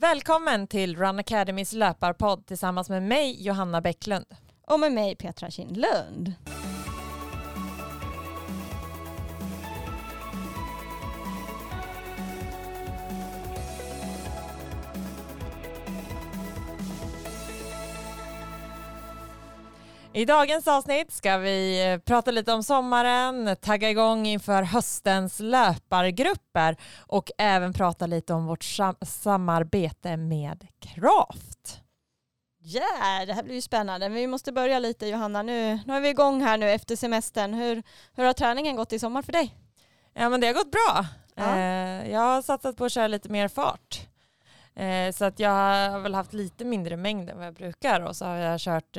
Välkommen till Run Academys löparpodd tillsammans med mig Johanna Bäcklund. Och med mig Petra Kindlund. I dagens avsnitt ska vi eh, prata lite om sommaren, tagga igång inför höstens löpargrupper och även prata lite om vårt sam samarbete med Craft. Ja, yeah, det här blir ju spännande. Men vi måste börja lite Johanna. Nu, nu är vi igång här nu efter semestern. Hur, hur har träningen gått i sommar för dig? Ja men det har gått bra. Ja. Eh, jag har satsat på att köra lite mer fart. Eh, så att jag har väl haft lite mindre mängd än vad jag brukar och så har jag kört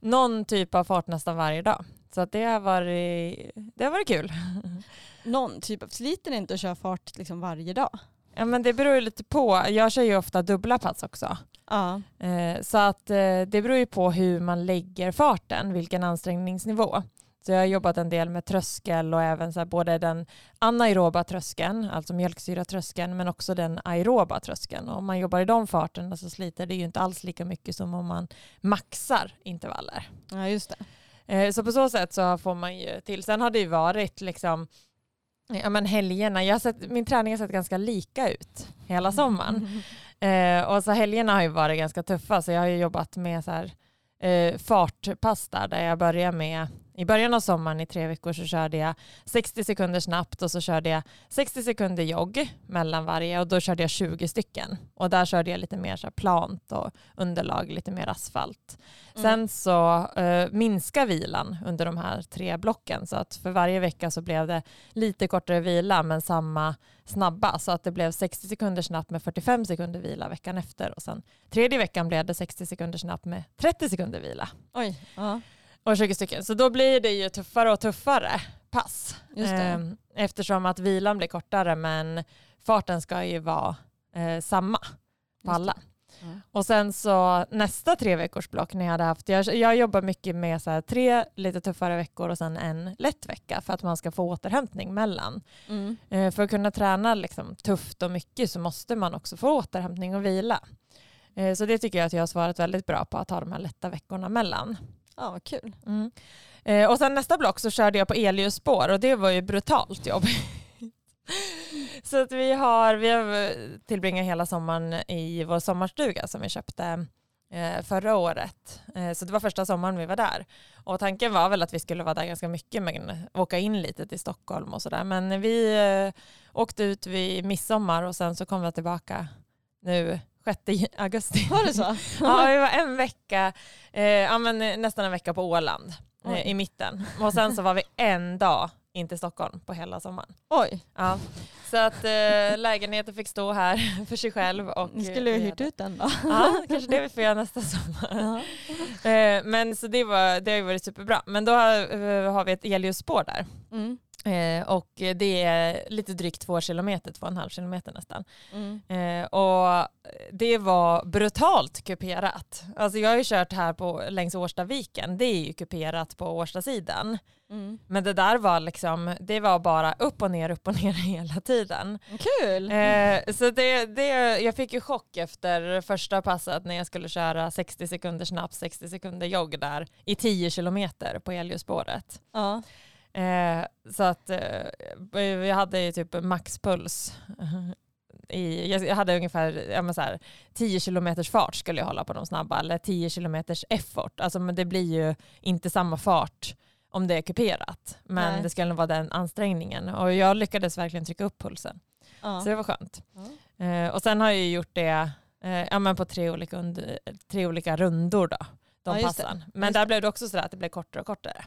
någon typ av fart nästan varje dag. Så att det, har varit, det har varit kul. Någon typ av, sliter inte att köra fart liksom varje dag? Ja men det beror ju lite på. Jag kör ju ofta dubbla pass också. Ja. Eh, så att eh, det beror ju på hur man lägger farten, vilken ansträngningsnivå. Så jag har jobbat en del med tröskel och även så både den anaeroba tröskeln, alltså mjölksyratröskeln, men också den aeroba tröskeln. Och om man jobbar i de farterna så sliter det ju inte alls lika mycket som om man maxar intervaller. Ja, just det. Eh, så på så sätt så får man ju till. Sen har det ju varit liksom Ja men helgerna, jag har sett, min träning har sett ganska lika ut hela sommaren. Eh, och så helgerna har ju varit ganska tuffa så jag har ju jobbat med så här, eh, fartpass där, där jag börjar med i början av sommaren i tre veckor så körde jag 60 sekunder snabbt och så körde jag 60 sekunder jogg mellan varje och då körde jag 20 stycken. Och där körde jag lite mer så plant och underlag, lite mer asfalt. Mm. Sen så uh, minskar vilan under de här tre blocken så att för varje vecka så blev det lite kortare vila men samma snabba så att det blev 60 sekunder snabbt med 45 sekunder vila veckan efter och sen tredje veckan blev det 60 sekunder snabbt med 30 sekunder vila. Oj. Uh -huh och 20 stycken. Så då blir det ju tuffare och tuffare pass. Eh, eftersom att vilan blir kortare men farten ska ju vara eh, samma på alla. Mm. Och sen så nästa tre veckors block när jag hade haft, jag, jag jobbar mycket med så tre lite tuffare veckor och sen en lätt vecka för att man ska få återhämtning mellan. Mm. Eh, för att kunna träna liksom, tufft och mycket så måste man också få återhämtning och vila. Eh, så det tycker jag att jag har svarat väldigt bra på att ha de här lätta veckorna mellan. Ja, vad kul. Mm. Eh, och sen nästa block så körde jag på elljusspår och det var ju brutalt jobb. så att vi har, vi har tillbringat hela sommaren i vår sommarstuga som vi köpte eh, förra året. Eh, så det var första sommaren vi var där. Och tanken var väl att vi skulle vara där ganska mycket men åka in lite till Stockholm och sådär. Men vi eh, åkte ut vid midsommar och sen så kom vi tillbaka nu 6 augusti. Var det så? ja, vi var en vecka, eh, ja, men nästan en vecka på Åland eh, i mitten. Och sen så var vi en dag in till Stockholm på hela sommaren. Oj. Ja. Så att eh, lägenheten fick stå här för sig själv. Och, Ni skulle ju hyrt ut den då. Ja, kanske det vi får göra nästa sommar. Eh, men så det, var, det har ju varit superbra. Men då har, eh, har vi ett elljusspår där. Mm. Eh, och det är lite drygt två kilometer, två och en halv kilometer nästan. Mm. Eh, och det var brutalt kuperat. Alltså jag har ju kört här på, längs Årstaviken, det är ju kuperat på Årstasidan. Mm. Men det där var liksom, det var bara upp och ner, upp och ner hela tiden. Kul! Eh, så det, det, jag fick ju chock efter första passet när jag skulle köra 60 sekunder snabbt, 60 sekunder jogg där i 10 kilometer på elljusspåret. Ja. Eh, så att eh, vi hade ju typ maxpuls. I, jag hade ungefär ja, så här, 10 kilometers fart skulle jag hålla på de snabba eller 10 kilometers effort. Alltså, men det blir ju inte samma fart om det är kuperat. Men Nej. det skulle vara den ansträngningen. Och jag lyckades verkligen trycka upp pulsen. Ja. Så det var skönt. Ja. Eh, och sen har jag gjort det eh, ja, men på tre olika, under, tre olika rundor. Då, de ja, passen. Men där blev det också så att det blev kortare och kortare.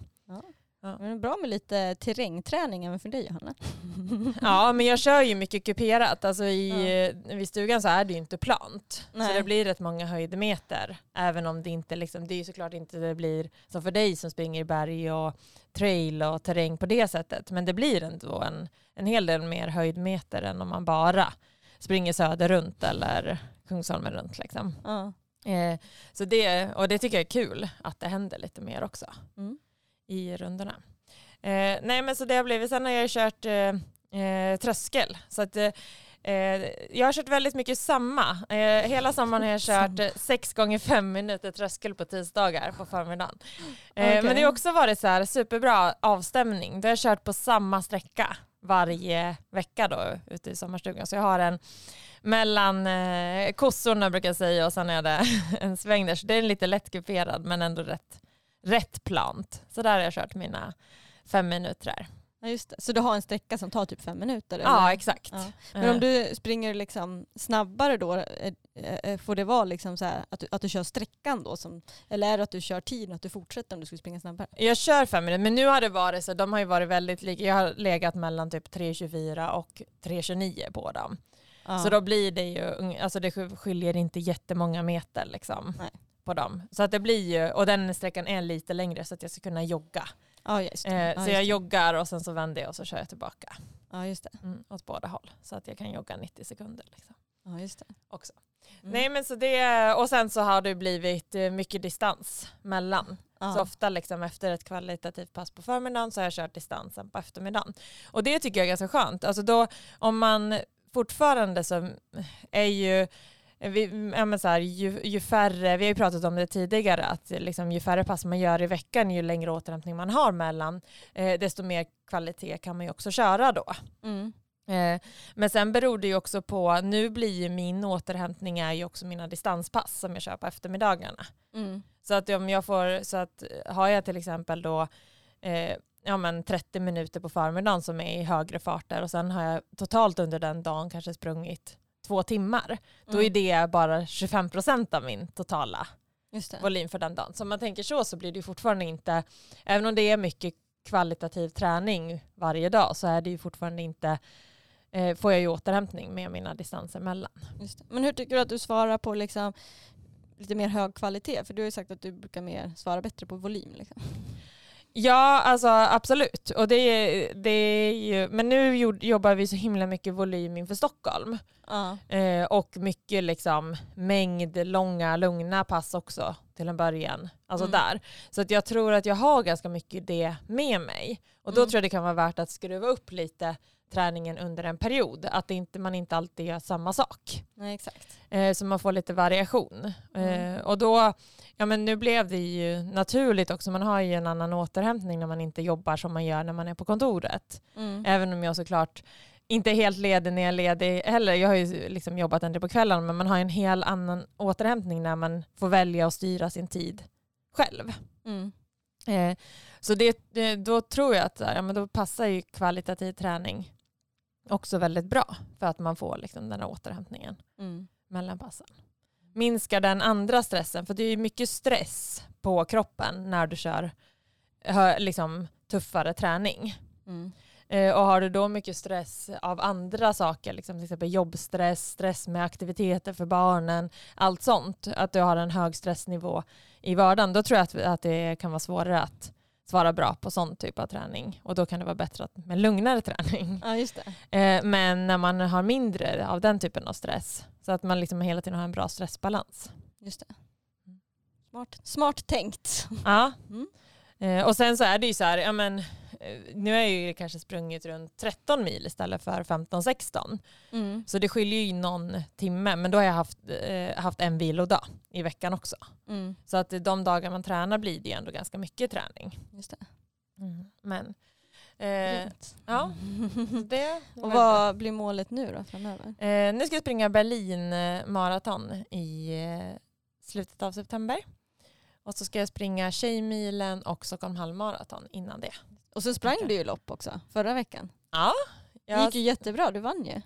Ja. Men bra med lite terrängträning även för dig Johanna. ja men jag kör ju mycket kuperat. Alltså i, ja. vid stugan så är det ju inte plant. Nej. Så det blir rätt många höjdmeter. Även om det inte liksom, det är ju såklart inte det blir som för dig som springer i berg och trail och terräng på det sättet. Men det blir ändå en, en hel del mer höjdmeter än om man bara springer söder runt eller Kungsholmen runt liksom. Ja. Eh, så det, och det tycker jag är kul att det händer lite mer också. Mm i rundorna. Eh, nej men så det har blivit, sen har jag kört eh, eh tröskel. Så att, eh, Eh, jag har kört väldigt mycket samma. Hela sommaren har jag kört eh, sex gånger fem minuter tröskel på tisdagar på förmiddagen. Okej. Men det har också varit så här superbra avstämning. Då har jag kört på samma sträcka varje vecka då ute i sommarstugan. Så jag har en mellan eh, kossorna brukar jag säga och sen är det en sväng där. Så det är lite lätt kuperad men ändå rätt, rätt plant. Så där har jag kört mina fem minuter. Ja, just det. Så du har en sträcka som tar typ fem minuter? Ja eller? exakt. Ja. Men om Eh, du springer liksom snabbare då, eh, eh, får det vara liksom så här att, du, att du kör sträckan då? Som, eller är det att du kör tiden, att du fortsätter om du skulle springa snabbare? Jag kör fem minuter, men nu har det varit så, de har ju varit väldigt lika. Jag har legat mellan typ 3.24 och 3.29 på dem. Ja. Så då blir det ju, alltså det skiljer inte jättemånga meter liksom Nej. På dem. Så att det blir ju, och den sträckan är lite längre så att jag ska kunna jogga. ja, just. Eh, ja, så jag joggar och sen så vänder jag och så kör jag tillbaka. Ja, just det. Mm, åt båda håll. Så att jag kan jogga 90 sekunder liksom, Ja, just det. också. Mm. Nej men så det, och sen så har det blivit eh, mycket distans mellan. ja. Så ofta liksom efter ett kvalitativt pass på förmiddagen så har jag kört distansen på eftermiddagen. Och det tycker jag är ganska skönt. Alltså då, om man fortfarande så är ju vi, ja men så här, ju, ju färre, vi har ju pratat om det tidigare, att liksom, ju färre pass man gör i veckan, ju längre återhämtning man har mellan, eh, desto mer kvalitet kan man ju också köra då. Mm. Eh, men sen beror det ju också på, nu blir ju min återhämtning är ju också mina distanspass som jag kör på eftermiddagarna. Mm. Så att om jag får, så att har jag till exempel då eh, ja men 30 minuter på förmiddagen som är i högre farter och sen har jag totalt under den dagen kanske sprungit två timmar. Då är Mm. det bara 25% av min totala volym för den dagen. Så om man tänker så så blir det fortfarande inte, även om det är mycket kvalitativ träning varje dag så är det ju fortfarande inte, eh, får jag ju återhämtning med mina distanser mellan. Men hur tycker du att du svarar på liksom lite mer hög kvalitet? För du har ju sagt att du brukar mer svara bättre på volym. Liksom. Ja, alltså absolut. Och det, är- det är ju, men nu jobbar vi så himla mycket volym inför Stockholm. Ja. Eh, och mycket liksom mängd långa, lugna pass också till en början. Alltså Mm. där. Så att jag tror att jag har ganska mycket det med mig. Och då Mm. tror jag det kan vara värt att skruva upp lite träningen under en period. Att det inte, man inte alltid gör samma sak. Nej, exakt. Eh, så man får lite variation. Mm. Eh, och då, ja men nu blev det ju naturligt också. Man har ju en annan återhämtning när man inte jobbar som man gör när man är på kontoret. Mm. Även om jag såklart inte är helt ledig när jag är ledig heller. Jag har ju liksom jobbat en del på kvällen men man har en hel annan återhämtning när man får välja att styra sin tid själv. Mm. Eh, så det, det, då tror jag att ja, men då passar ju kvalitativ träning också väldigt bra för att man får liksom den här återhämtningen Mm. mellan passen. Minskar den andra stressen, för det är mycket stress på kroppen när du kör liksom, tuffare träning. Mm. Eh, och har du då mycket stress av andra saker, liksom till exempel jobbstress, stress med aktiviteter för barnen, allt sånt, att du har en hög stressnivå i vardagen, då tror jag att, att det kan vara svårare att svara bra på sån typ av träning. Och då kan det vara bättre att, med lugnare träning. Ja, just det. Eh, men när man har mindre av den typen av stress, så att man liksom hela tiden har en bra stressbalans. Just det. Smart, smart tänkt. Ja. Mm. Eh, och sen så är det ju så här, ja men, nu har jag ju kanske sprungit runt 13 mil istället för 15-16. Mm. Så det skiljer ju någon timme, men då har jag haft, eh, haft en vilodag i veckan också. Mm. Så att de dagar man tränar blir det ju ändå ganska mycket träning. Just det. Men eh, ja, det Och vad blir målet nu då framöver? Eh, nu ska jag springa Berlin eh, maraton i eh, slutet av september. Och så ska jag springa Tjejmilen och Stockholm halvmaraton innan det. Och så sprang du ju lopp också förra veckan. Ja, Det jag, gick ju jättebra, du vann ju.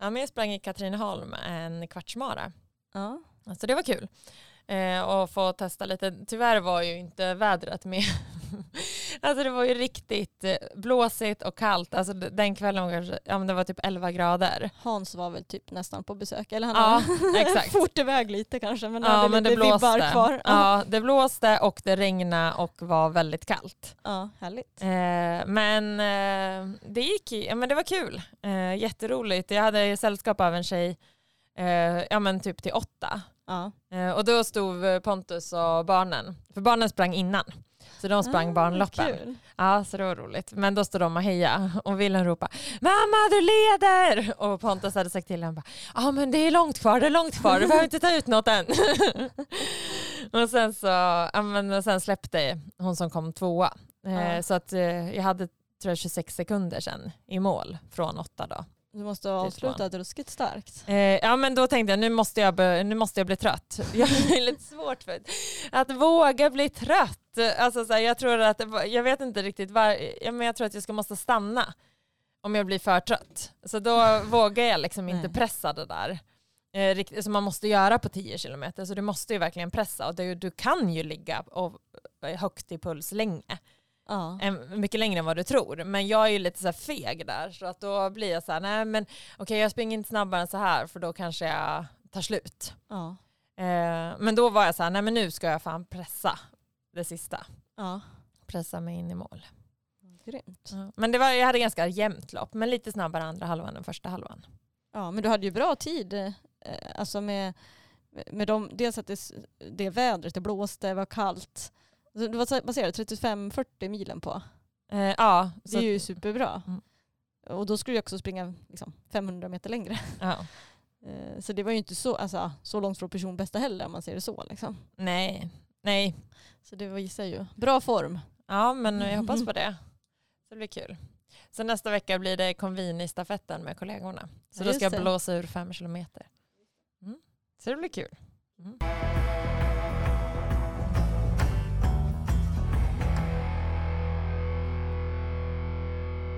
ja men jag sprang i Katrineholm en kvartsmara. Ja. Så det var kul. Eh, och få testa lite. Tyvärr var ju inte vädret med. Alltså det var ju riktigt eh, blåsigt och kallt. Alltså den kvällen var kanske, ja, men det var typ 11 grader. Hans var väl typ nästan på besök, eller han Ja, har exakt. fort iväg lite kanske men Ja hade men det lite vibbar blåste. kvar. Ja, det blåste och det regnade och var väldigt kallt. ja, härligt. Eh, men eh, det gick, ja, men det var kul. Eh, jätteroligt. Jag hade sällskap av en tjej, eh, ja men typ till åtta. Ja. Eh, och då stod Pontus och barnen, för barnen sprang innan. Så de sprang Ah, barnloppen. kul. Ja, så det var roligt. Men då stod de och hejade och Wilhelm ropade Mamma du leder! Och Pontus hade sagt till honom Ja men det är långt kvar, det är långt kvar, du behöver inte ta ut något än. och sen så ja, men, sen släppte hon som kom tvåa. Ja. Så att eh, jag hade tror jag 26 sekunder sen i mål från åtta då. Du måste ha är avslutat ruskigt starkt. Eh, ja men då tänkte jag nu måste jag, nu måste jag bli trött. Jag är lite svårt för att våga bli trött. Alltså, så här, jag tror att, jag vet inte riktigt var, ja, men jag tror att jag ska måste stanna om jag blir för trött. Så då vågar jag liksom inte pressa det där. Eh, som man måste göra på 10 kilometer. Så du måste ju verkligen pressa och du, du kan ju ligga och, högt i puls länge. Ja. Mycket längre än vad du tror. Men jag är ju lite så feg där så att då blir jag så här, nej men okej jag springer inte snabbare än så här för då kanske jag tar slut. Ja. Eh, men då var jag så här, nej men nu ska jag fan pressa det sista. ja. Pressa mig in i mål. Grymt. Ja. Men det var, jag hade ganska jämnt lopp, men lite snabbare andra halvan än första halvan. Ja, men du hade ju bra tid. eh, Alltså med, med de, dels att det, det vädret, det blåste, det var kallt. Så det var, du, 35-40 milen på. Eh, ja, Det är ju superbra. Mm. Och då skulle du också springa liksom, 500 meter längre. ja. Eh, Så det var ju inte så, alltså, så långt från personbästa heller om man säger det så. Liksom. nej, nej. Så det visar ju bra form. Ja, men jag hoppas på det. Så det blir kul. Så nästa vecka blir det konvin i stafetten med kollegorna. Så Ja, då ska jag blåsa ur fem kilometer. Mm. Så det blir kul. Mm.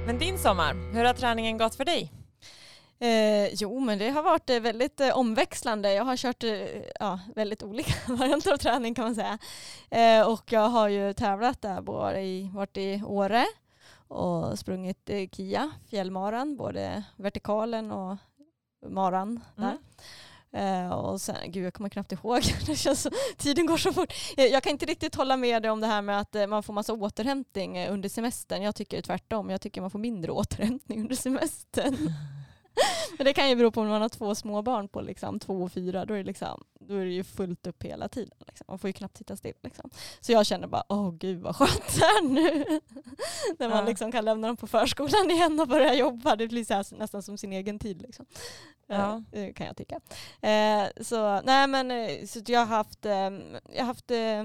Men din sommar, hur har träningen gått för dig? Eh, jo, men det har varit eh, väldigt eh, omväxlande. Jag har kört eh, ja, väldigt olika varianter av träning kan man säga. Eh, och jag har ju tävlat där, både i, varit i Åre och sprungit eh, KIA, fjällmaran, både vertikalen och maran där. Mm. Eh, och sen, gud jag kommer knappt ihåg, det känns så, tiden går så fort. Jag, jag kan inte riktigt hålla med dig om det här med att eh, man får massa återhämtning eh, under semestern. Jag tycker tvärtom, jag tycker man får mindre återhämtning under semestern. Men det kan ju bero på om man har två små barn på liksom två och fyra. Då är det, liksom, då är det ju fullt upp hela tiden. Liksom. Man får ju knappt sitta still. Liksom. Så jag känner bara, åh gud vad skönt det är nu. När man Ja. liksom kan lämna dem på förskolan igen och börja jobba. Det blir så här, nästan som sin egen tid. Liksom. Ja. Eh, eh, kan jag tycka. Eh, så nej men eh, så att jag har haft, eh, jag har haft eh, eh,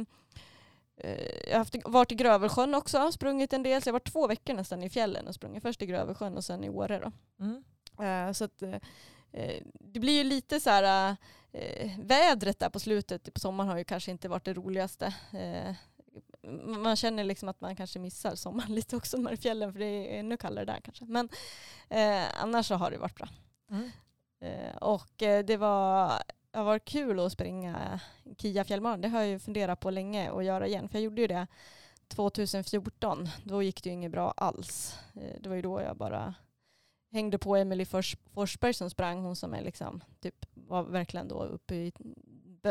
jag har haft, varit i Grövelsjön också, sprungit en del. Så jag har varit två veckor nästan i fjällen och sprungit. Först i Grövelsjön och sen i Åre. Då. Mm. Eh, Så att, eh, eh, det blir ju lite så här, vädret där på slutet på sommaren har ju kanske inte varit det roligaste. Man känner liksom att man kanske missar sommaren lite också när man är i fjällen för det är ännu kallare där kanske. Men annars så har det varit bra. Mm. Och det var, det har varit kul att springa Kia fjällmaran. Det har jag ju funderat på länge att göra igen. För jag gjorde ju det 2014. Då gick det ju inget bra alls. Det var ju då jag bara hängde på Emily Fors, Forsberg som sprang. Hon som är liksom, typ, var verkligen då uppe i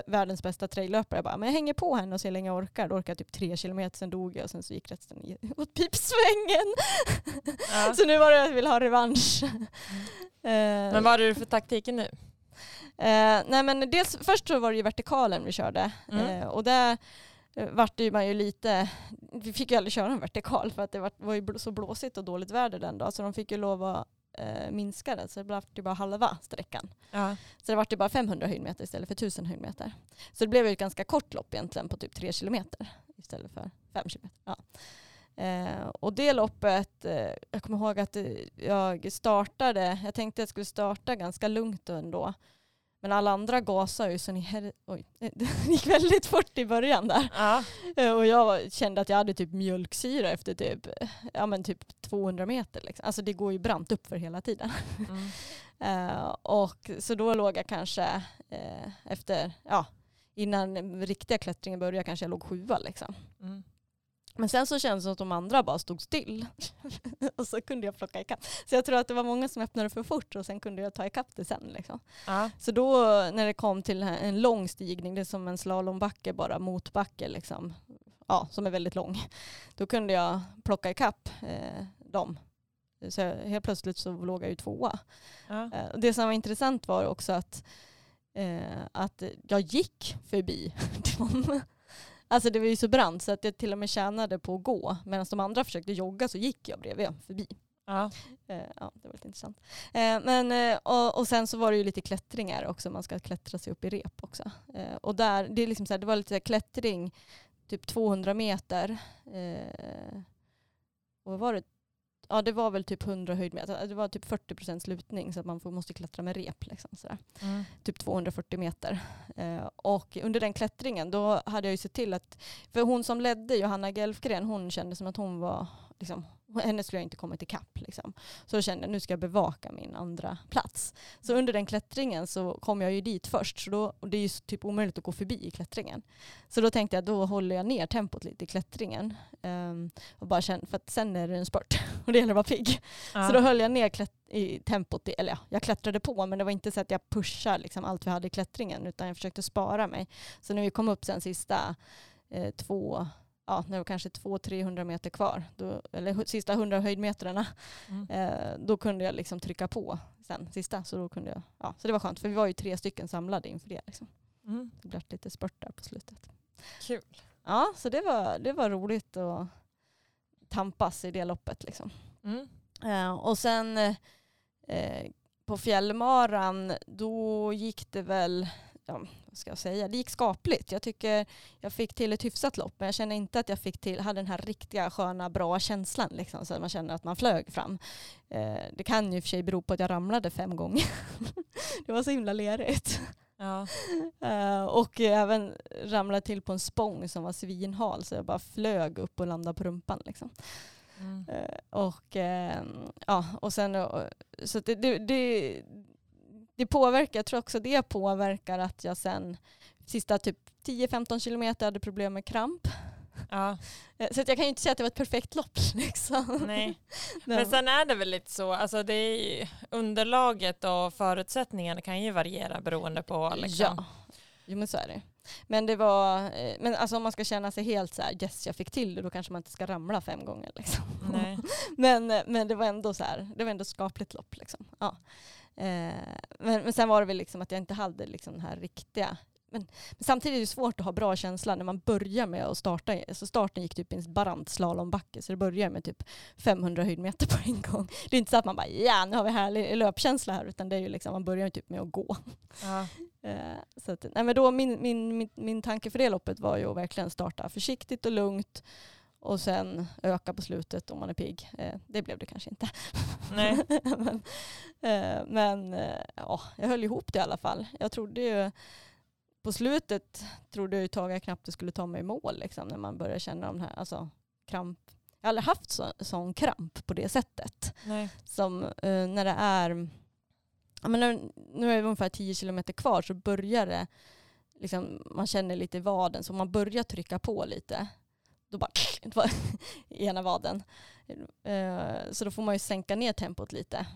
världens bästa traillöpare. Jag bara, men jag hänger på henne och ser hur länge jag orkar. Då orkade jag typ tre kilometer, sen dog jag och sen så gick resten åt pipsvängen. Ja. så nu var det jag vill ha revansch. Eh, Men vad har du för taktiken nu? Eh, nej men dels, först så var det ju vertikalen vi körde Mm. eh, och där eh, vart det ju man ju lite, vi fick ju aldrig köra en vertikal för att det var, var ju så blåsigt och dåligt väder den dagen så de fick ju lov att eh, minska det så det blev ju bara halva sträckan. Ja. Så det vart ju bara 500 höjdmeter istället för 1000 höjdmeter. Så det blev ju ett ganska kort lopp egentligen på typ 3 kilometer istället för 5 kilometer. Ja. Eh, och det loppet, eh, jag kommer ihåg att eh, jag startade, jag tänkte att jag skulle starta ganska lugnt ändå. Men alla andra gasade ju så ni her- oj, det gick väldigt fort i början där. Ja. Eh, Och jag kände att jag hade typ mjölksyra efter typ, ja, men typ 200 meter. Liksom. Alltså det går ju brant upp för hela tiden. Mm. Eh, och så då låg jag kanske eh, efter, ja, innan riktiga klättringen började kanske jag låg sjua liksom. Mm. Men sen så kändes det som att de andra bara stod still. och så kunde jag plocka ikapp. Så jag tror att det var många som öppnade för fort och sen kunde jag ta ikapp det sen. Liksom. Ja. Så då när det kom till en lång stigning, det är som en slalombacke bara, motbacke liksom, ja, som är väldigt lång. Då kunde jag plocka ikapp eh, dem. Så jag, helt plötsligt så låg jag ju tvåa. Ja. Eh, Det som var intressant var också att, eh, att jag gick förbi dem. Alltså det var ju så brant så att jag till och med tjänade på att gå. Medan de andra försökte jogga så gick jag bredvid förbi. Ja. Eh, ja, det var lite intressant. Eh, men, eh, och, och sen så var det ju lite klättringar också. Man ska klättra sig upp i rep också. Och där, det, är liksom så här, det var lite klättring, typ 200 meter. Och vad var det? Ja, det var väl typ 100 höjdmeter. Det var typ 40 procent slutning så att man får, måste klättra med rep. Liksom. Mm. Typ 240 meter. Eh, och under den klättringen då hade jag ju sett till att, för hon som ledde, Johanna Gelfgren, hon kände som att hon var, liksom, henne skulle jag inte kommit ikapp. Liksom. Så då kände jag nu ska jag bevaka min andra plats. Så under den klättringen så kom jag ju dit först. Så då, och det är ju typ omöjligt att gå förbi i klättringen. Så då tänkte jag då håller jag ner tempot lite i klättringen. Um, och bara kände, för att sen är det en spurt och det gäller att vara pigg. Ja. Så då höll jag ner klätt, i tempot, i, eller ja, jag klättrade på men det var inte så att jag pushade liksom allt vi hade i klättringen utan jag försökte spara mig. Så när vi kom upp sen sista eh, två, ja det var kanske 200-300 meter kvar, då, eller sista 100 höjdmetrarna, Mm. eh, då kunde jag liksom trycka på sen sista. Så, då kunde jag, ja, så det var skönt för vi var ju tre stycken samlade inför det. Liksom. Mm. Det blev lite spurt där på slutet. Kul. Ja, så det var, det var roligt att tampas i det loppet. Liksom. Mm. Eh, och sen eh, på fjällmaran då gick det väl, ja, ska jag säga, det gick skapligt. Jag tycker jag fick till ett hyfsat lopp men jag känner inte att jag fick till, hade den här riktiga sköna bra känslan liksom, så att man känner att man flög fram. Eh, det kan ju för sig bero på att jag ramlade fem gånger. det var så himla lerigt. Ja. Eh, och även ramlade till på en spång som var svinhal så jag bara flög upp och landade på rumpan. Liksom. Mm. Eh, och, eh, ja, och sen, så det, det, det, det påverkar, jag tror också det påverkar att jag sen sista typ 10-15 kilometer hade problem med kramp. Ja. Eh, Så att jag kan ju inte säga att det var ett perfekt lopp. Liksom. Nej. Men sen är det väl lite så, alltså det är underlaget och förutsättningarna kan ju variera beroende på liksom. Ja, jo, men så är det. Men det var, eh, men alltså om man ska känna sig helt så här, yes jag fick till det, då kanske man inte ska ramla fem gånger. Liksom. Nej. Men, eh, men det var ändå så här, det var ändå skapligt lopp. Liksom. Ja. Eh, men, men sen var det väl liksom att jag inte hade liksom den här riktiga men, men samtidigt är det svårt att ha bra känsla när man börjar med att starta. Så starten gick typ i en brant slalombacke så det börjar med typ 500 höjdmeter på en gång. Det är inte så att man bara ja nu har vi härlig löpkänsla här utan det är ju liksom man börjar typ med att gå. Ja. Eh, så att, nej men då min, min, min, min tanke för det loppet var ju att verkligen starta försiktigt och lugnt och sen öka på slutet om man är pigg. Eh, det blev det kanske inte. Nej. men eh, men eh, ja, jag höll ihop det i alla fall. Jag trodde ju på slutet trodde jag ett tag jag knappt det skulle ta mig i mål liksom, när man började känna de här alltså, kramp. Jag har aldrig haft så, sån kramp på det sättet Nej. som eh, när det är, ja, men när, nu är det ungefär 10 kilometer kvar så börjar det, liksom, man känner lite i vaden så man börjar trycka på lite. Då bara i ena vaden. Eh, så då får man ju sänka ner tempot lite.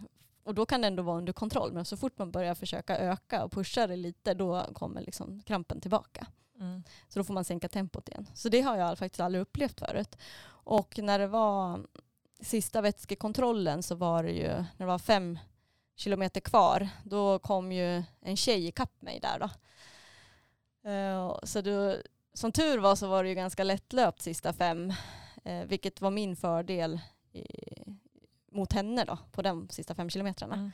Och då kan det ändå vara under kontroll. Men så fort man börjar försöka öka och pusha det lite då kommer liksom krampen tillbaka. Mm. Så då får man sänka tempot igen. Så det har jag faktiskt aldrig upplevt förut. Och när det var sista vätskekontrollen så var det ju, när det var fem kilometer kvar, då kom ju en tjej ikapp mig där då. Eh, så då, som tur var så var det ju ganska lättlöpt sista fem, eh, vilket var min fördel i, mot henne då, på de sista fem kilometrarna. Mm.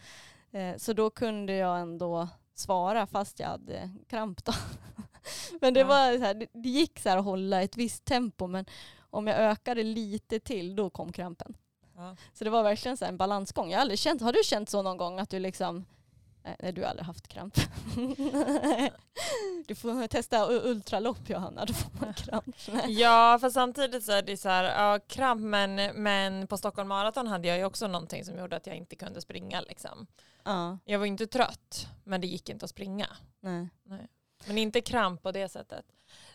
Eh, Så då kunde jag ändå svara fast jag hade kramp då. Men det, Ja. var så här, det, det gick så här att hålla ett visst tempo men om jag ökade lite till då kom krampen. Ja. Så det var verkligen så en balansgång. Jag har, aldrig känt, har du känt så någon gång att du liksom Nej, Nej, du har aldrig haft kramp. du får testa ultralopp Johanna, då får man kramp. Nej. Ja, för samtidigt så är det så här, ja, kramp, men, men på Stockholm Marathon hade jag ju också någonting som gjorde att jag inte kunde springa. Liksom. Ja, Jag var inte trött, men det gick inte att springa. nej. Men inte kramp på det sättet.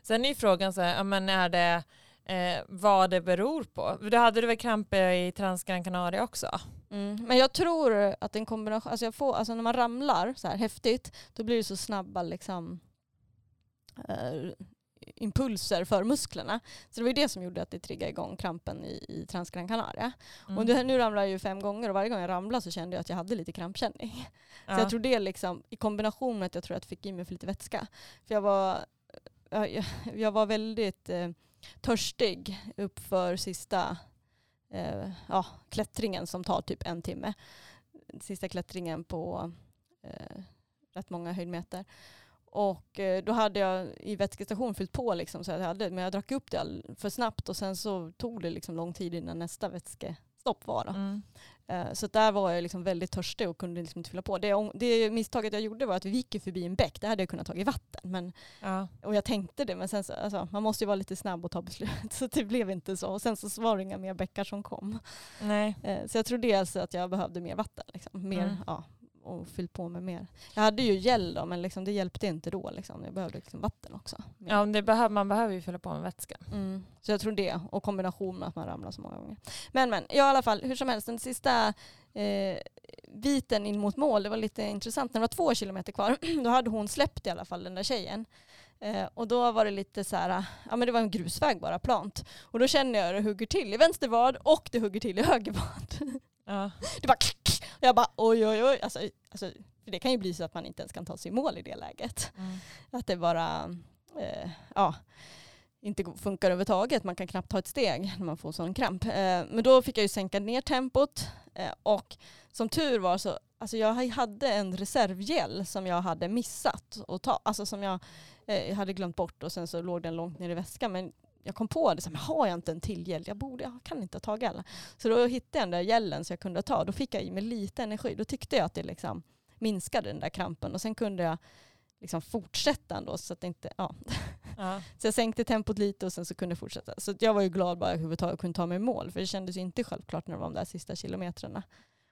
Sen är ju frågan så här, ja, men är det eh, vad det beror på. Du hade du väl kramp i Transgran Canaria också? Mm. Men jag tror att en kombination, alltså, jag får, alltså när man ramlar så här häftigt, då blir det så snabba liksom, eh, impulser för musklerna. Så det var ju det som gjorde att det triggade igång krampen i, i Transgran Canaria. Mm. Och nu ramlar jag ju fem gånger och varje gång jag ramlade så kände jag att jag hade lite krampkänning. Så ja. jag tror det liksom, i kombination med att jag tror att jag fick i mig för lite vätska. För jag var jag, jag var väldigt eh, törstig uppför sista eh, ja, klättringen som tar typ en timme. Sista klättringen på eh, rätt många höjdmeter. Och eh, då hade jag i vätskestation fyllt på liksom, så jag hade, men jag drack upp det all, för snabbt och sen så tog det liksom lång tid innan nästa vätskestopp var. Då. Mm. Eh, Så där var jag liksom väldigt törstig och kunde liksom inte fylla på. Det, det misstaget jag gjorde var att vi gick förbi en bäck. Där hade jag kunnat ta i vatten. Men, Ja. och jag tänkte det, men sen så, alltså, man måste ju vara lite snabb och ta beslut. Så det blev inte så. Och sen så var det inga mer bäckar som kom. Nej. Eh, Så jag tror dels att jag behövde mer vatten. Liksom. Mer, Mm. ja, och fyllt på med mer. Jag hade ju gel då, men liksom, det hjälpte inte då. Liksom. Jag behövde liksom vatten också. Ja, det behöver, man behöver ju fylla på med vätska. Mm. Så jag tror det, och kombination med att man ramlar så många gånger. Men men, ja, i alla fall, hur som helst, den sista eh, biten in mot mål, det var lite intressant. När det var två kilometer kvar, då hade hon släppt i alla fall den där tjejen. Eh, och då var det lite så här, ja men det var en grusväg bara, plant. Och då känner jag det hugger till i vänster vad och det hugger till i höger vad. Ja. Det bara jag bara oj oj oj. Alltså, alltså, för det kan ju bli så att man inte ens kan ta sig i mål i det läget. Mm. Att det bara eh, ja, inte funkar överhuvudtaget. Man kan knappt ta ett steg när man får sån kramp. Eh, men då fick jag ju sänka ner tempot eh, och som tur var så alltså jag hade en reservgel som jag hade missat att ta. Alltså som jag eh, hade glömt bort och sen så låg den långt ner i väskan. Men jag kom på det, så här, har jag inte en till gel? Jag, borde, jag kan inte ha tagit alla. Så då hittade jag den där gelen så jag kunde ta. Då fick jag i mig lite energi. Då tyckte jag att det liksom minskade den där krampen och sen kunde jag liksom fortsätta ändå så att det inte, ja. Ja. Så jag sänkte tempot lite och sen så kunde jag fortsätta. Så jag var ju glad bara att jag kunde ta mig i mål för det kändes ju inte självklart när det var de där sista kilometrarna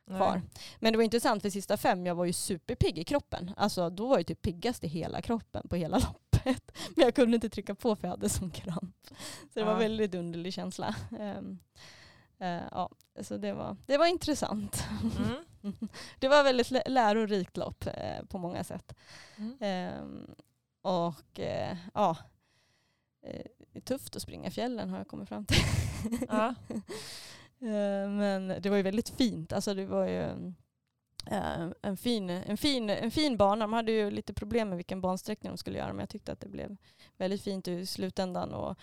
kvar. Men det var intressant för sista fem, jag var ju superpigg i kroppen. Alltså då var jag typ piggast i hela kroppen på hela loppet. Men jag kunde inte trycka på för jag hade sån kramp. Så det var väldigt underlig känsla. Ehm, eh, ja, så det var, det var intressant. Mm. Det var väldigt lä- lärorikt lopp eh, på många sätt. Mm. Ehm, och eh, ja, det är tufft att springa fjällen har jag kommit fram till. Ja. Eh, Men det var ju väldigt fint. Alltså det var ju en, fin, en, fin, en fin bana. De hade ju lite problem med vilken bansträckning de skulle göra men jag tyckte att det blev väldigt fint i slutändan. Och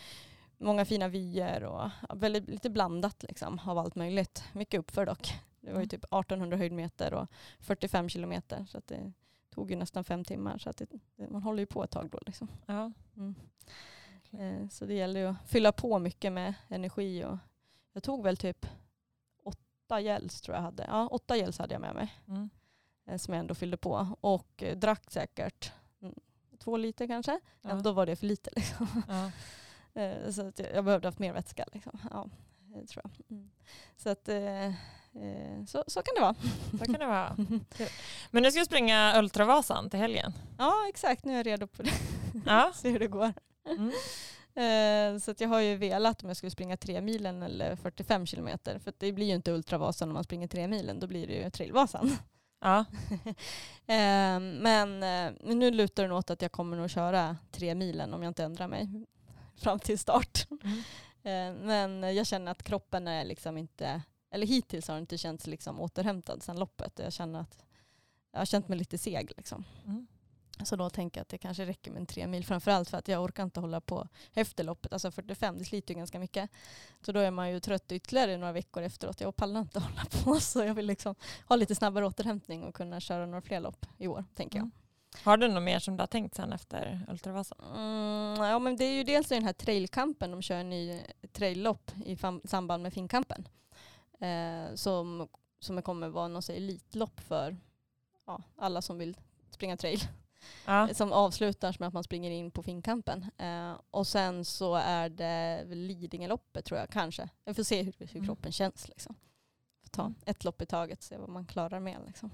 många fina vyer och väldigt, lite blandat liksom, av allt möjligt. Mycket uppför dock. Det var ju Mm. typ 1800 höjdmeter och 45 kilometer. Så det tog ju nästan fem timmar. Så det, man håller ju på ett tag då. Liksom. Ja. Mm. Eh, Så det gäller ju att fylla på mycket med energi. Och jag tog väl typ åtta gels tror jag hade. Ja, åtta gels hade jag med mig Mm. eh, som jag ändå fyllde på. Och eh, drack säkert mm, två liter kanske. Ja. Ändå var det för lite. Liksom. Ja. Eh, Så att jag behövde haft mer vätska. Liksom. Ja, det tror jag. Mm. Så, att, eh, så, så kan det vara. Så kan det vara. Men nu ska jag springa Ultravasan till helgen. Ja, exakt. Nu är jag redo på det. Ja. Se hur det går. Mm. Eh, Så jag har ju velat om jag skulle springa tre milen eller 45 kilometer. För det blir ju inte Ultravasan om man springer tre milen. Då blir det ju Trailvasan. Ja. Eh, Men eh, nu lutar det åt att jag kommer nog köra tre milen om jag inte ändrar mig fram till start. Mm. Eh, Men jag känner att kroppen är liksom inte, eller hittills har den inte känts liksom återhämtad sedan loppet. Jag känner att jag har känt mig lite seg liksom. Mm. Så då tänker jag att det kanske räcker med en tre mil. Framförallt för att jag orkar inte hålla på efter loppet. Alltså 45, det sliter ju ganska mycket. Så då är man ju trött ytterligare några veckor efteråt. Jag pallar inte hålla på. Så jag vill liksom ha lite snabbare återhämtning och kunna köra några fler lopp i år, tänker jag. Mm. Har du något mer som du har tänkt sen efter Ultravasan? Mm, ja men det är ju dels den här trailkampen. De kör en ny traillopp i samband med Finnkampen. Eh, som, som kommer vara något elitlopp för ja, alla som vill springa trail. Ja. Som avslutas med att man springer in på Finnkampen. Eh, och sen så är det Lidingöloppet tror jag kanske. Jag får se hur, hur Mm. kroppen känns. Liksom. Får ta Mm. ett lopp i taget se vad man klarar med. Liksom.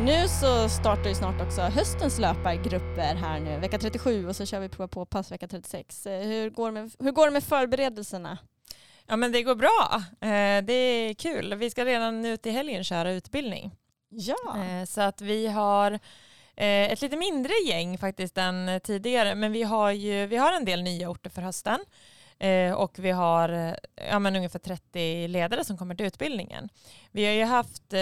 Nu så startar ju snart också höstens löpargrupper här nu. Vecka 37 och så kör vi prova på pass vecka 36. Eh, Hur går, med, hur går det med förberedelserna? Ja men det går bra. Eh, det är kul. Vi ska redan ut i helgen köra utbildning. Ja. Eh, så att vi har eh, ett lite mindre gäng faktiskt än tidigare men vi har ju vi har en del nya orter för hösten. Och vi har ja, men ungefär 30 ledare som kommer till utbildningen. Vi har ju haft,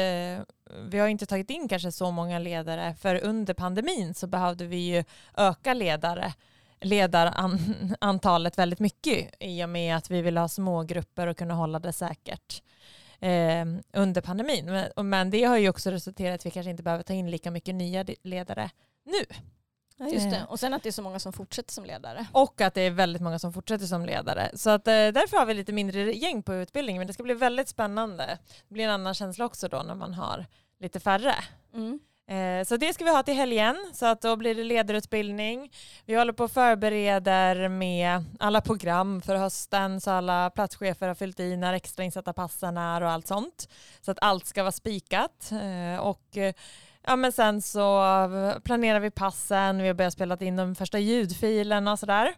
vi har inte tagit in kanske så många ledare för under pandemin så behövde vi ju öka ledare ledarantalet väldigt mycket i och med att vi vill ha små grupper och kunna hålla det säkert eh, under pandemin. Men, men det har ju också resulterat i att vi kanske inte behöver ta in lika mycket nya ledare nu. Ja, just det. Eh. Och sen att det är så många som fortsätter som ledare. Och att det är väldigt många som fortsätter som ledare. Så att, eh, därför har vi lite mindre gäng på utbildningen. Men det ska bli väldigt spännande. Det blir en annan känsla också då när man har lite färre. Mm. Eh, så det ska vi ha till helgen, så att då blir det ledarutbildning. Vi håller på och förbereder med alla program för hösten, så alla platschefer har fyllt i när extrainsatta passen är och allt sånt. Så att allt ska vara spikat. Eh, och eh, ja, men sen så planerar vi passen, vi har börjat spela in de första ljudfilerna och sådär.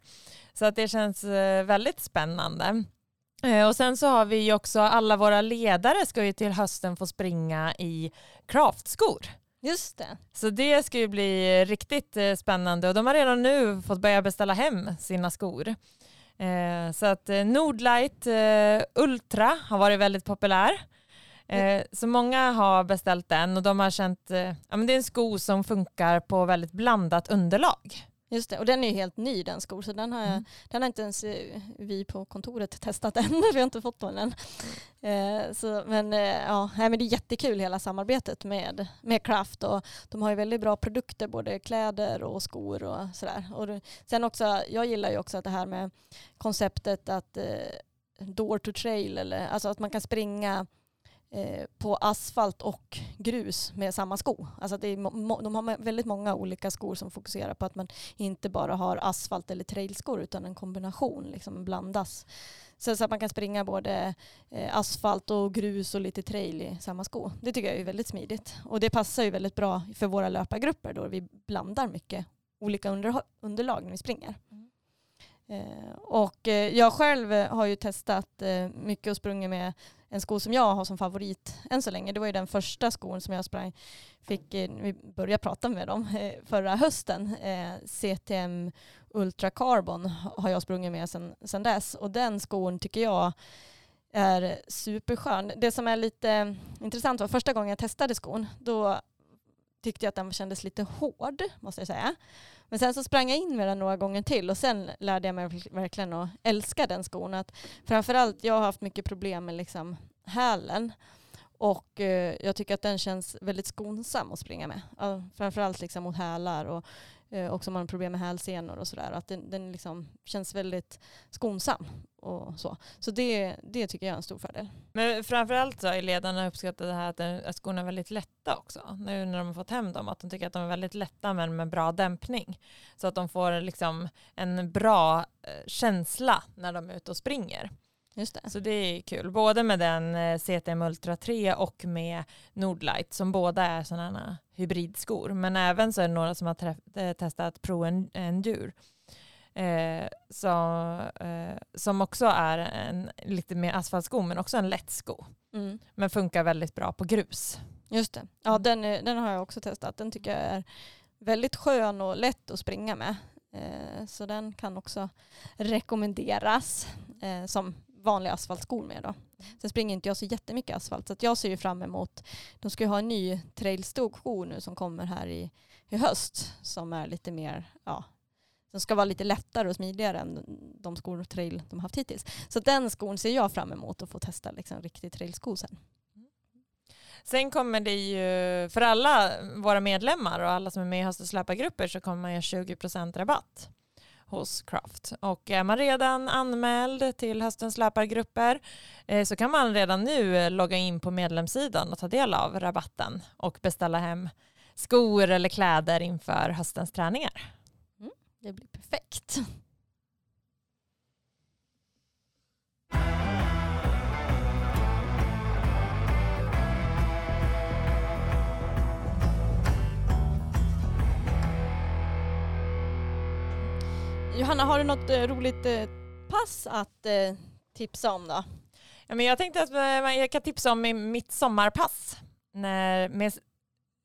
Så att det känns väldigt spännande. Och sen så har vi ju också alla våra ledare ska ju till hösten få springa i craftskor. Just det. Så det ska ju bli eh, riktigt eh, spännande och de har redan nu fått börja beställa hem sina skor. Eh, så att Nordlight Ultra har varit väldigt populär. Så många har beställt den och de har känt, ja det är en sko som funkar på väldigt blandat underlag. Just det, och den är ju helt ny den skor så den har, jag, mm. den har inte ens eh, vi på kontoret testat än. vi har inte fått den än. Eh, så, men, eh, ja, men det är jättekul hela samarbetet med, med Craft och de har ju väldigt bra produkter, både kläder och skor och sådär. Och sen också, jag gillar ju också att det här med konceptet att eh, door to trail, eller, alltså att man kan springa på asfalt och grus med samma sko. Alltså det är, de har väldigt många olika skor som fokuserar på att man inte bara har asfalt eller trailskor utan en kombination, liksom blandas. Så, så att man kan springa både eh, asfalt och grus och lite trail i samma sko. Det tycker jag är väldigt smidigt. Och det passar ju väldigt bra för våra löpargrupper då vi blandar mycket olika underlag när vi springer. Mm. Eh, och jag själv har ju testat mycket och sprungit med en sko som jag har som favorit än så länge. Det var ju den första skon som jag sprang, fick, eh, vi började prata med dem eh, förra hösten. Eh, CTM Ultra Carbon har jag sprungit med sedan, sedan dess och den skon tycker jag är superskön. Det som är lite intressant var första gången jag testade skon, då tyckte jag att den kändes lite hård, måste jag säga. Men sen så sprang jag in med den några gånger till och sen lärde jag mig verkligen att älska den skon. Att framförallt, jag har haft mycket problem med liksom hälen. Och eh, jag tycker att den känns väldigt skonsam att springa med. Uh, framförallt liksom mot hälar och eh, också om man har problem med hälsenor och sådär. Att den, den liksom känns väldigt skonsam och så. Så det, det tycker jag är en stor fördel. Men framförallt så har ledarna uppskattat det här att, att skorna är väldigt lätta också. Nu när de har fått hem dem, att de tycker att de är väldigt lätta men med bra dämpning. Så att de får liksom en bra eh, känsla när de är ute och springer. Just det. Så det är kul, både med den eh, CTM Ultra 3 och med Nordlight som båda är sådana hybridskor. Men även så är det några som har eh, testat Pro Endure eh, som, eh, som också är en lite mer asfaltsko men också en lätt sko. Mm. Men funkar väldigt bra på grus. Just det. Ja, mm. den, den har jag också testat. Den tycker jag är väldigt skön och lätt att springa med. Eh, så den kan också rekommenderas eh, som vanliga asfaltskor med. Då. Sen springer inte jag så jättemycket asfalt så jag ser ju fram emot, de ska ju ha en ny trailskor nu som kommer här i, i höst som är lite mer, ja, som ska vara lite lättare och smidigare än de skor och trail de har haft hittills. Så den skon ser jag fram emot att få testa liksom riktig trailsko sen. Sen kommer det ju, för alla våra medlemmar och alla som är med i höstens löpargrupper så kommer man ge 20% rabatt hos Craft. Och är man redan anmäld till höstens löpargrupper eh, så kan man redan nu logga in på medlemssidan och ta del av rabatten och beställa hem skor eller kläder inför höstens träningar. Mm, det blir perfekt. Johanna, har du något eh, roligt eh, pass att eh, tipsa om då? Ja, men jag tänkte att jag kan tipsa om mitt sommarpass med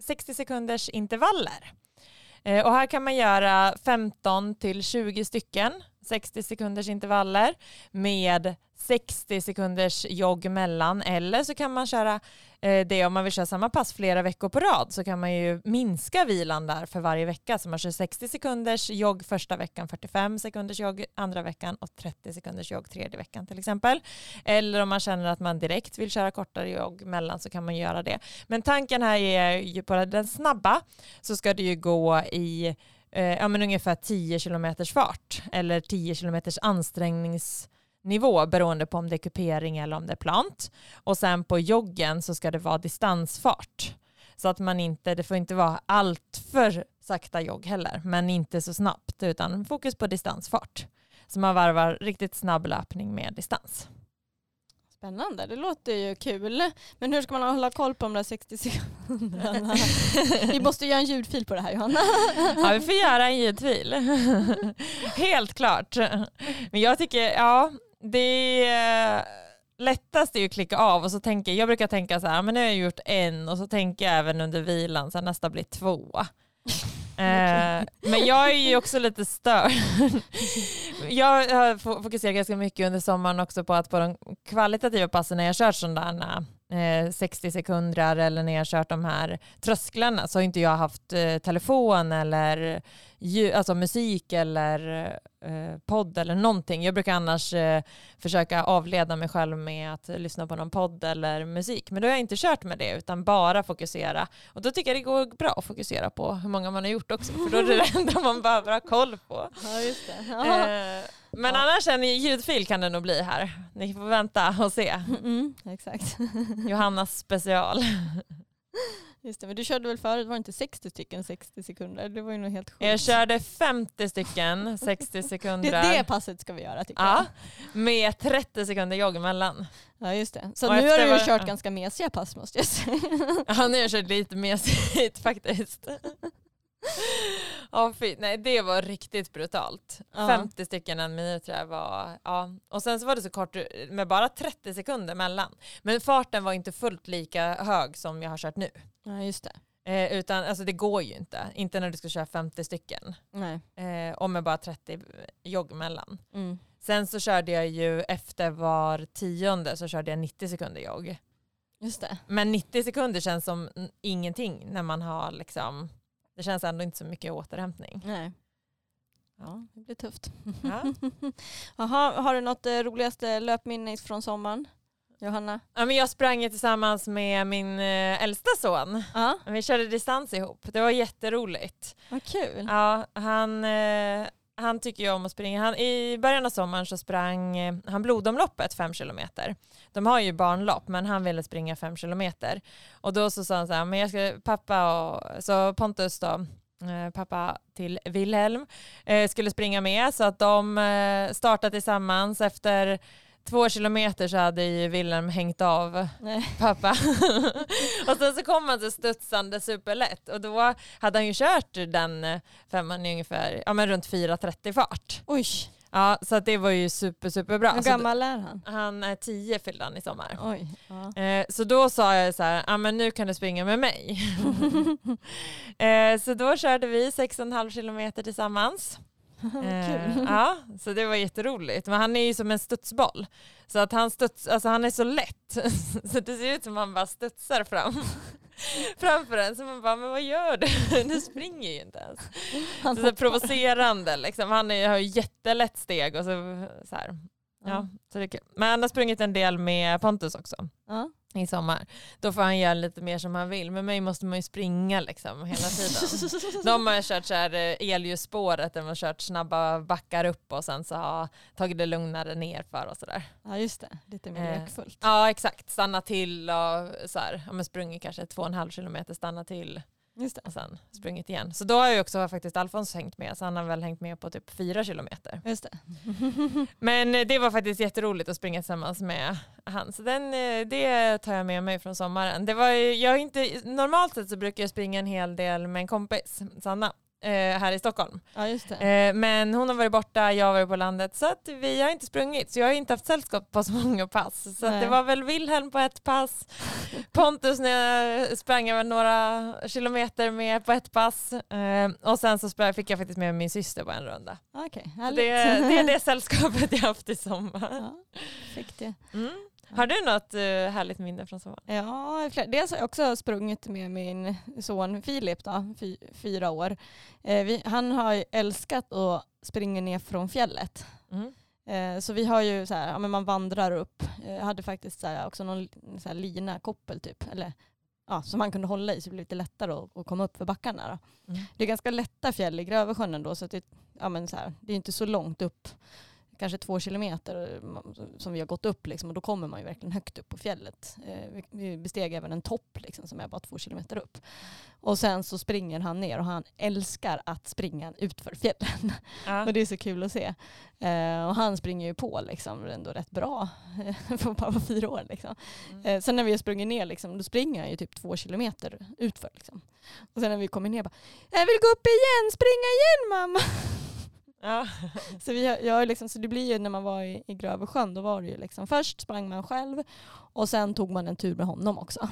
60 sekunders intervaller. Och här kan man göra 15 till 20 stycken 60 sekunders intervaller med 60 sekunders jogg mellan eller så kan man köra eh, det om man vill köra samma pass flera veckor på rad så kan man ju minska vilan där för varje vecka så man kör 60 sekunders jogg första veckan, 45 sekunders jogg andra veckan och 30 sekunders jogg tredje veckan till exempel. Eller om man känner att man direkt vill köra kortare jogg mellan så kan man göra det. Men tanken här är ju på den snabba så ska det ju gå i eh, ja, men ungefär 10 km fart eller 10 km ansträngningsnivå beroende på om det är kupering eller om det är plant. Och sen på joggen så ska det vara distansfart. Så att man inte, det får inte vara allt för sakta jogg heller, men inte så snabbt, utan fokus på distansfart. Så man varvar riktigt snabb löpning med distans. Spännande, det låter ju kul. Men hur ska man hålla koll på de där 60 sekunderna? vi måste göra en ljudfil på det här Johanna. ja, vi får göra en ljudfil. Helt klart. Men jag tycker, ja, det är lättast är ju att klicka av och så tänker jag brukar tänka så här, men nu har jag gjort en och så tänker jag även under vilan så nästa blir två. Eh, men jag är ju också lite störd jag har fokuserat ganska mycket under sommaren också på att på de kvalitativa passen när jag kört sådana eh, 60 sekunder eller när jag kört de här trösklarna så har inte jag haft eh, telefon eller alltså musik eller eh, podd eller någonting. Jag brukar annars eh, försöka avleda mig själv med att lyssna på någon podd eller musik. Men då har jag inte kört med det utan bara fokusera. Och då tycker jag det går bra att fokusera på hur många man har gjort också. För då är det det enda man behöver ha koll på. Ja, just det. Eh, men ja. annars en ljudfil kan det nog bli här. Ni får vänta och se. Mm, exakt. Johannas special. Just det, men du körde väl förut, var det inte 60 stycken 60 sekunder? Det var ju nog helt sjukt. Jag körde 50 stycken 60 sekunder. det, det passet ska vi göra tycker ja, jag. Med 30 sekunder jogg emellan. Ja just det. Så och nu har du ju var... kört ganska mesiga pass måste jag säga. Ja nu har jag kört lite mesigt faktiskt. Ja, fy, nej, det var riktigt brutalt. Ja. 50 stycken en minut tror jag var. Ja. Och sen så var det så kort med bara 30 sekunder mellan. Men farten var inte fullt lika hög som jag har kört nu. Ja, just det. Eh, utan alltså det går ju inte. Inte när du ska köra 50 stycken. Nej. Eh, och med bara 30 jogg mellan. Mm. Sen så körde jag ju efter var tionde så körde jag 90 sekunder jogg. Just det. Men 90 sekunder känns som ingenting när man har liksom det känns ändå inte så mycket återhämtning. Nej. Ja, det blir tufft. Ja. Aha, har du något eh, roligaste löpminne från sommaren? Johanna? Ja, men jag sprang tillsammans med min eh, äldsta son. Ja. Vi körde distans ihop. Det var jätteroligt. Vad kul. Ja, han, eh, han tycker ju om att springa. Han, I början av sommaren så sprang eh, han blodomloppet fem kilometer. De har ju barnlopp men han ville springa fem kilometer. Och då så sa han så här, men jag ska, pappa och, så Pontus då, eh, pappa till Wilhelm, eh, skulle springa med så att de startade tillsammans efter två kilometer så hade ju Wilhelm hängt av Nej. pappa. och sen så kom han så studsande superlätt och då hade han ju kört den femman i ungefär ja, men runt 4.30 fart. Oj. Ja, så det var ju super, superbra. Hur gammal är han? Han är tio fyllde han i sommar. Oj, ja. eh, så då sa jag så här, ja men nu kan du springa med mig. eh, så då körde vi 6,5 kilometer tillsammans. eh, ja, så det var jätteroligt. Men han är ju som en studsboll. Så att han, studs, alltså han är så lätt. så det ser ut som att han bara studsar fram. framför en. Så man bara, men vad gör du? Du springer ju inte ens. Han så, så provocerande liksom. Han är, har ju jättelätt steg och så, så här. Ja, så det är kul. Men han har sprungit en del med Pontus också. Ja i sommar. Då får han göra lite mer som han vill. Med mig måste man ju springa liksom hela tiden. De har kört så här eh, elljusspåret där man har kört snabba backar upp och sen så har tagit det lugnare ner för och sådär. Ja just det, lite mer eh, lekfullt. Ja exakt, stanna till och så här, om man sprungit kanske två och en halv kilometer, stanna till Just det. Och sen sprungit igen. Så då har ju också faktiskt Alfons hängt med, så han har väl hängt med på typ fyra kilometer. Just det. Men det var faktiskt jätteroligt att springa tillsammans med han. Så den, eh, det tar jag med mig från sommaren. Det var, jag inte, normalt sett så brukar jag springa en hel del med en kompis, Sanna. Eh, här i Stockholm. Ja, just det. Eh, men hon har varit borta, jag har varit på landet så att vi har inte sprungit. Så jag har inte haft sällskap på så många pass. Så det var väl Wilhelm på ett pass, Pontus när jag sprang över några kilometer med på ett pass eh, och sen så sprang, fick jag faktiskt med min syster på en runda. Härligt. Det, det är det sällskapet jag haft i sommar. Ja, fick det. Mm. Har du något eh, härligt minne från sommaren? Ja, dels har jag också sprungit med min son Filip, då, fy, fyra år. Eh, vi, han har älskat att springa ner från fjället. Mm. Eh, så vi har ju så här, ja, men man vandrar upp. Jag hade faktiskt så här, också någon så här lina, koppel typ, eller ja, som man kunde hålla i så det blev lite lättare att, att komma upp för backarna. Då. Mm. Det är ganska lätta fjäll i Grövelsjön ändå så att det, ja, men så här, det är inte så långt upp. Kanske två kilometer som vi har gått upp liksom, och då kommer man ju verkligen högt upp på fjället. Eh, vi- besteg även en topp liksom, som är bara två kilometer upp. Och sen så springer han ner och han älskar att springa utför fjällen. Ja. Och det är så kul att se. Eh, och han springer ju på liksom, ändå rätt bra eh, för bara vara fyra år. Liksom. Mm. Sen när vi har sprungit ner liksom, då springer han ju typ två kilometer utför. Liksom. Och sen när vi kommer ner bara Jag vill gå upp igen, springa igen mamma! Ja. Så, vi jag liksom, så det blir ju när man var i, i Grövelsjön, då var det ju liksom först sprang man själv och sen tog man en tur med honom också.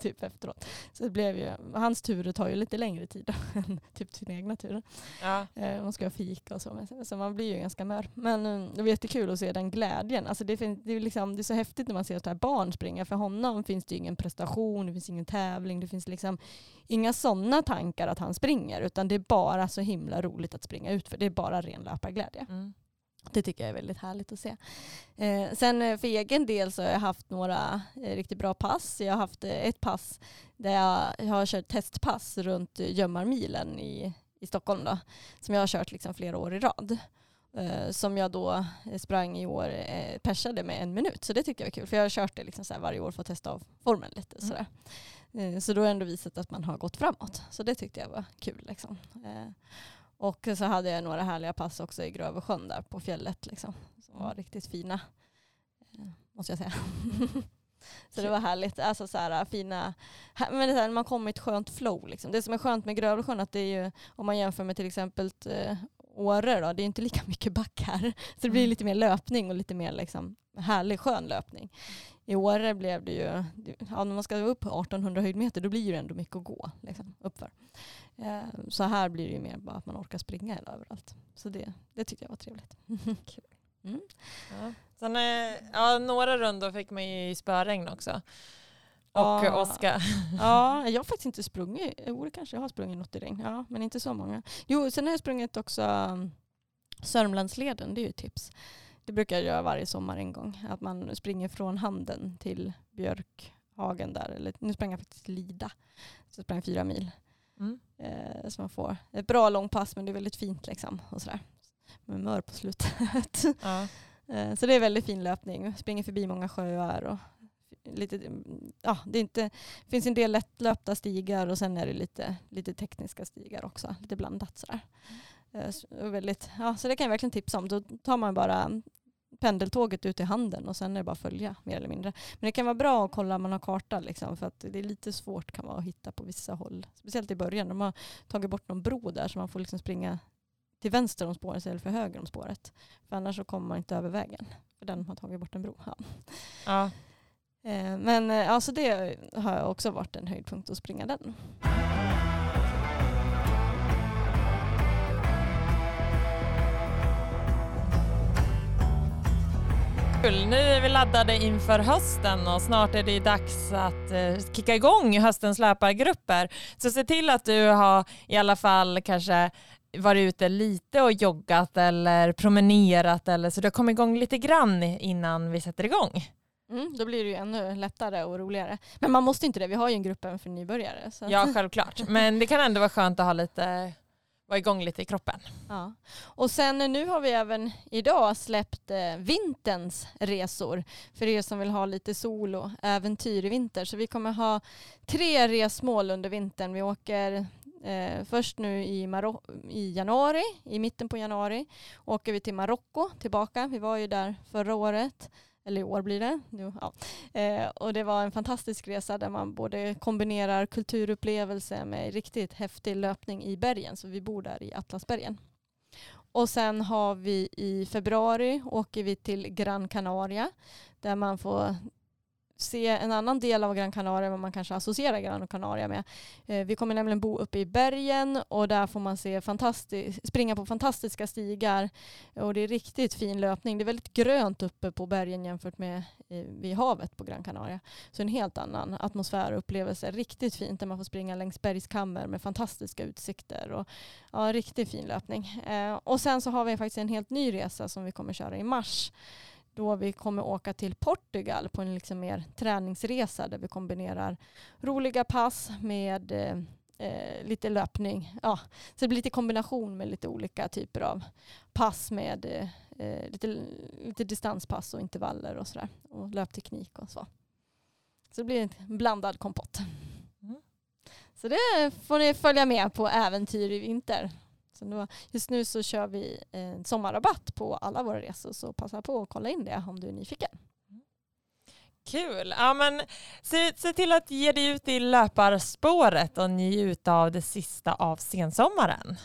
Typ efteråt. Så det blev ju, hans turer tar ju lite längre tid än typ sina egna turer. Ja. Eh, man ska ha fika och så. men- Så man blir ju ganska mör. Men eh, det var jättekul att se den glädjen. Alltså det, fin- det, är liksom, det är så häftigt när man ser ett här barn springa. För honom finns det ju ingen prestation, det finns ingen tävling, det finns liksom inga sådana tankar att han springer. Utan det är bara så himla roligt att springa ut för Det är bara ren löparglädje. Mm. Det tycker jag är väldigt härligt att se. Eh, sen eh, för egen del så har jag haft några eh, riktigt bra pass. Jag har haft eh, ett pass där jag, har kört testpass runt Gömmarmilen i, i Stockholm då, som jag har kört liksom flera år i rad. Eh, som jag då sprang i år, persade med en minut. Så det tyckte jag var kul. För jag har kört det liksom så varje år för att testa av formen lite. Mm. Sådär. Så då har jag ändå visat att man har gått framåt. Så det tyckte jag var kul. Liksom. Och så hade jag några härliga pass också i Grövelsjön där på fjället. Liksom, som var Mm. riktigt fina. eh, Måste jag säga. så det var härligt. Alltså så här, fina, men det här, man kommer i ett skönt flow. Liksom. Det som är skönt med Grövelsjön att det är ju, om man jämför med till exempel eh, Åre då, det är inte lika mycket back här. Så det blir Mm. lite mer löpning och lite mer liksom, härlig skön löpning. I Åre blev det ju, ja, när man ska upp 1800 höjdmeter då blir det ändå mycket att gå liksom, uppför. Eh, så här blir det ju mer bara att man orkar springa överallt. Så det, det tyckte jag var trevligt. Kul. Mm. Ja. Sen, eh, ja, några rundor fick man ju i spöregn också. Och Ja. åska. Ja, jag har faktiskt inte sprungit, jo det kanske jag har sprungit något i regn, ja, men inte så många. Jo, sen har jag sprungit också um, Sörmlandsleden, det är ju ett tips. Det brukar jag göra varje sommar en gång, att man springer från Handen till Björkhagen där, eller nu sprang jag faktiskt Lida, så jag sprang fyra mil. Mm. Eh, så man får ett bra långpass men det är väldigt fint liksom. Och sådär. Med mör på slutet. Ja. Eh, så det är väldigt fin löpning. Springer förbi många sjöar. Och lite, ja, det, är inte, det finns en del lättlöpta stigar och sen är det lite, lite tekniska stigar också. Lite blandat sådär. Eh, så, väldigt, ja, så det kan jag verkligen tipsa om. Då tar man bara pendeltåget ut i handen och sen är det bara att följa mer eller mindre. Men det kan vara bra att kolla om man har karta liksom, för att det är lite svårt kan vara att hitta på vissa håll. Speciellt i början. De har tagit bort någon bro där så man får liksom springa till vänster om spåret eller för höger om spåret. För annars så kommer man inte över vägen. För den har tagit bort en bro. Ja. Ja. Eh, Men alltså det har också varit en höjdpunkt att springa den. Nu är vi laddade inför hösten och snart är det dags att eh, kicka igång höstens löpargrupper. Så se till att du har i alla fall kanske varit ute lite och joggat eller promenerat eller så du har kommit igång lite grann innan vi sätter igång. Mm, då blir det ju ännu lättare och roligare. Men man måste inte det. Vi har ju en grupp även för nybörjare. Så. Ja, självklart. Men det kan ändå vara skönt att ha lite, vara igång lite i kroppen. Ja. Och sen nu har vi även idag släppt eh, vinterns resor för er som vill ha lite sol och äventyr i vinter. Så vi kommer ha tre resmål under vintern. Vi åker eh, först nu i, Maro- i januari, i mitten på januari, åker vi till Marocko tillbaka. Vi var ju där förra året, eller i år blir det. Nu, ja. eh, och det var en fantastisk resa där man både kombinerar kulturupplevelse med riktigt häftig löpning i bergen. Så vi bor där i Atlasbergen. Och sen har vi i februari åker vi till Gran Canaria där man får se en annan del av Gran Canaria än vad man kanske associerar Gran Canaria med. Eh, vi kommer nämligen bo uppe i bergen och där får man se springa på fantastiska stigar och det är riktigt fin löpning. Det är väldigt grönt uppe på bergen jämfört med eh, vid havet på Gran Canaria. Så en helt annan atmosfär och upplevelse. Riktigt fint där man får springa längs bergskammer med fantastiska utsikter och ja, riktigt fin löpning. Eh, och sen så har vi faktiskt en helt ny resa som vi kommer köra i mars då vi kommer åka till Portugal på en liksom mer träningsresa där vi kombinerar roliga pass med eh, eh, lite löpning. Ja, så det blir lite kombination med lite olika typer av pass med eh, lite, lite distanspass och intervaller och sådär. Och löpteknik och så. Så det blir en blandad kompott. Mm. Så det får ni följa med på äventyr i vinter. Så just nu så kör vi en sommarrabatt på alla våra resor så passa på att kolla in det om du är nyfiken. Kul! Ja, men se, se till att ge dig ut i löparspåret och njut av det sista av sensommaren.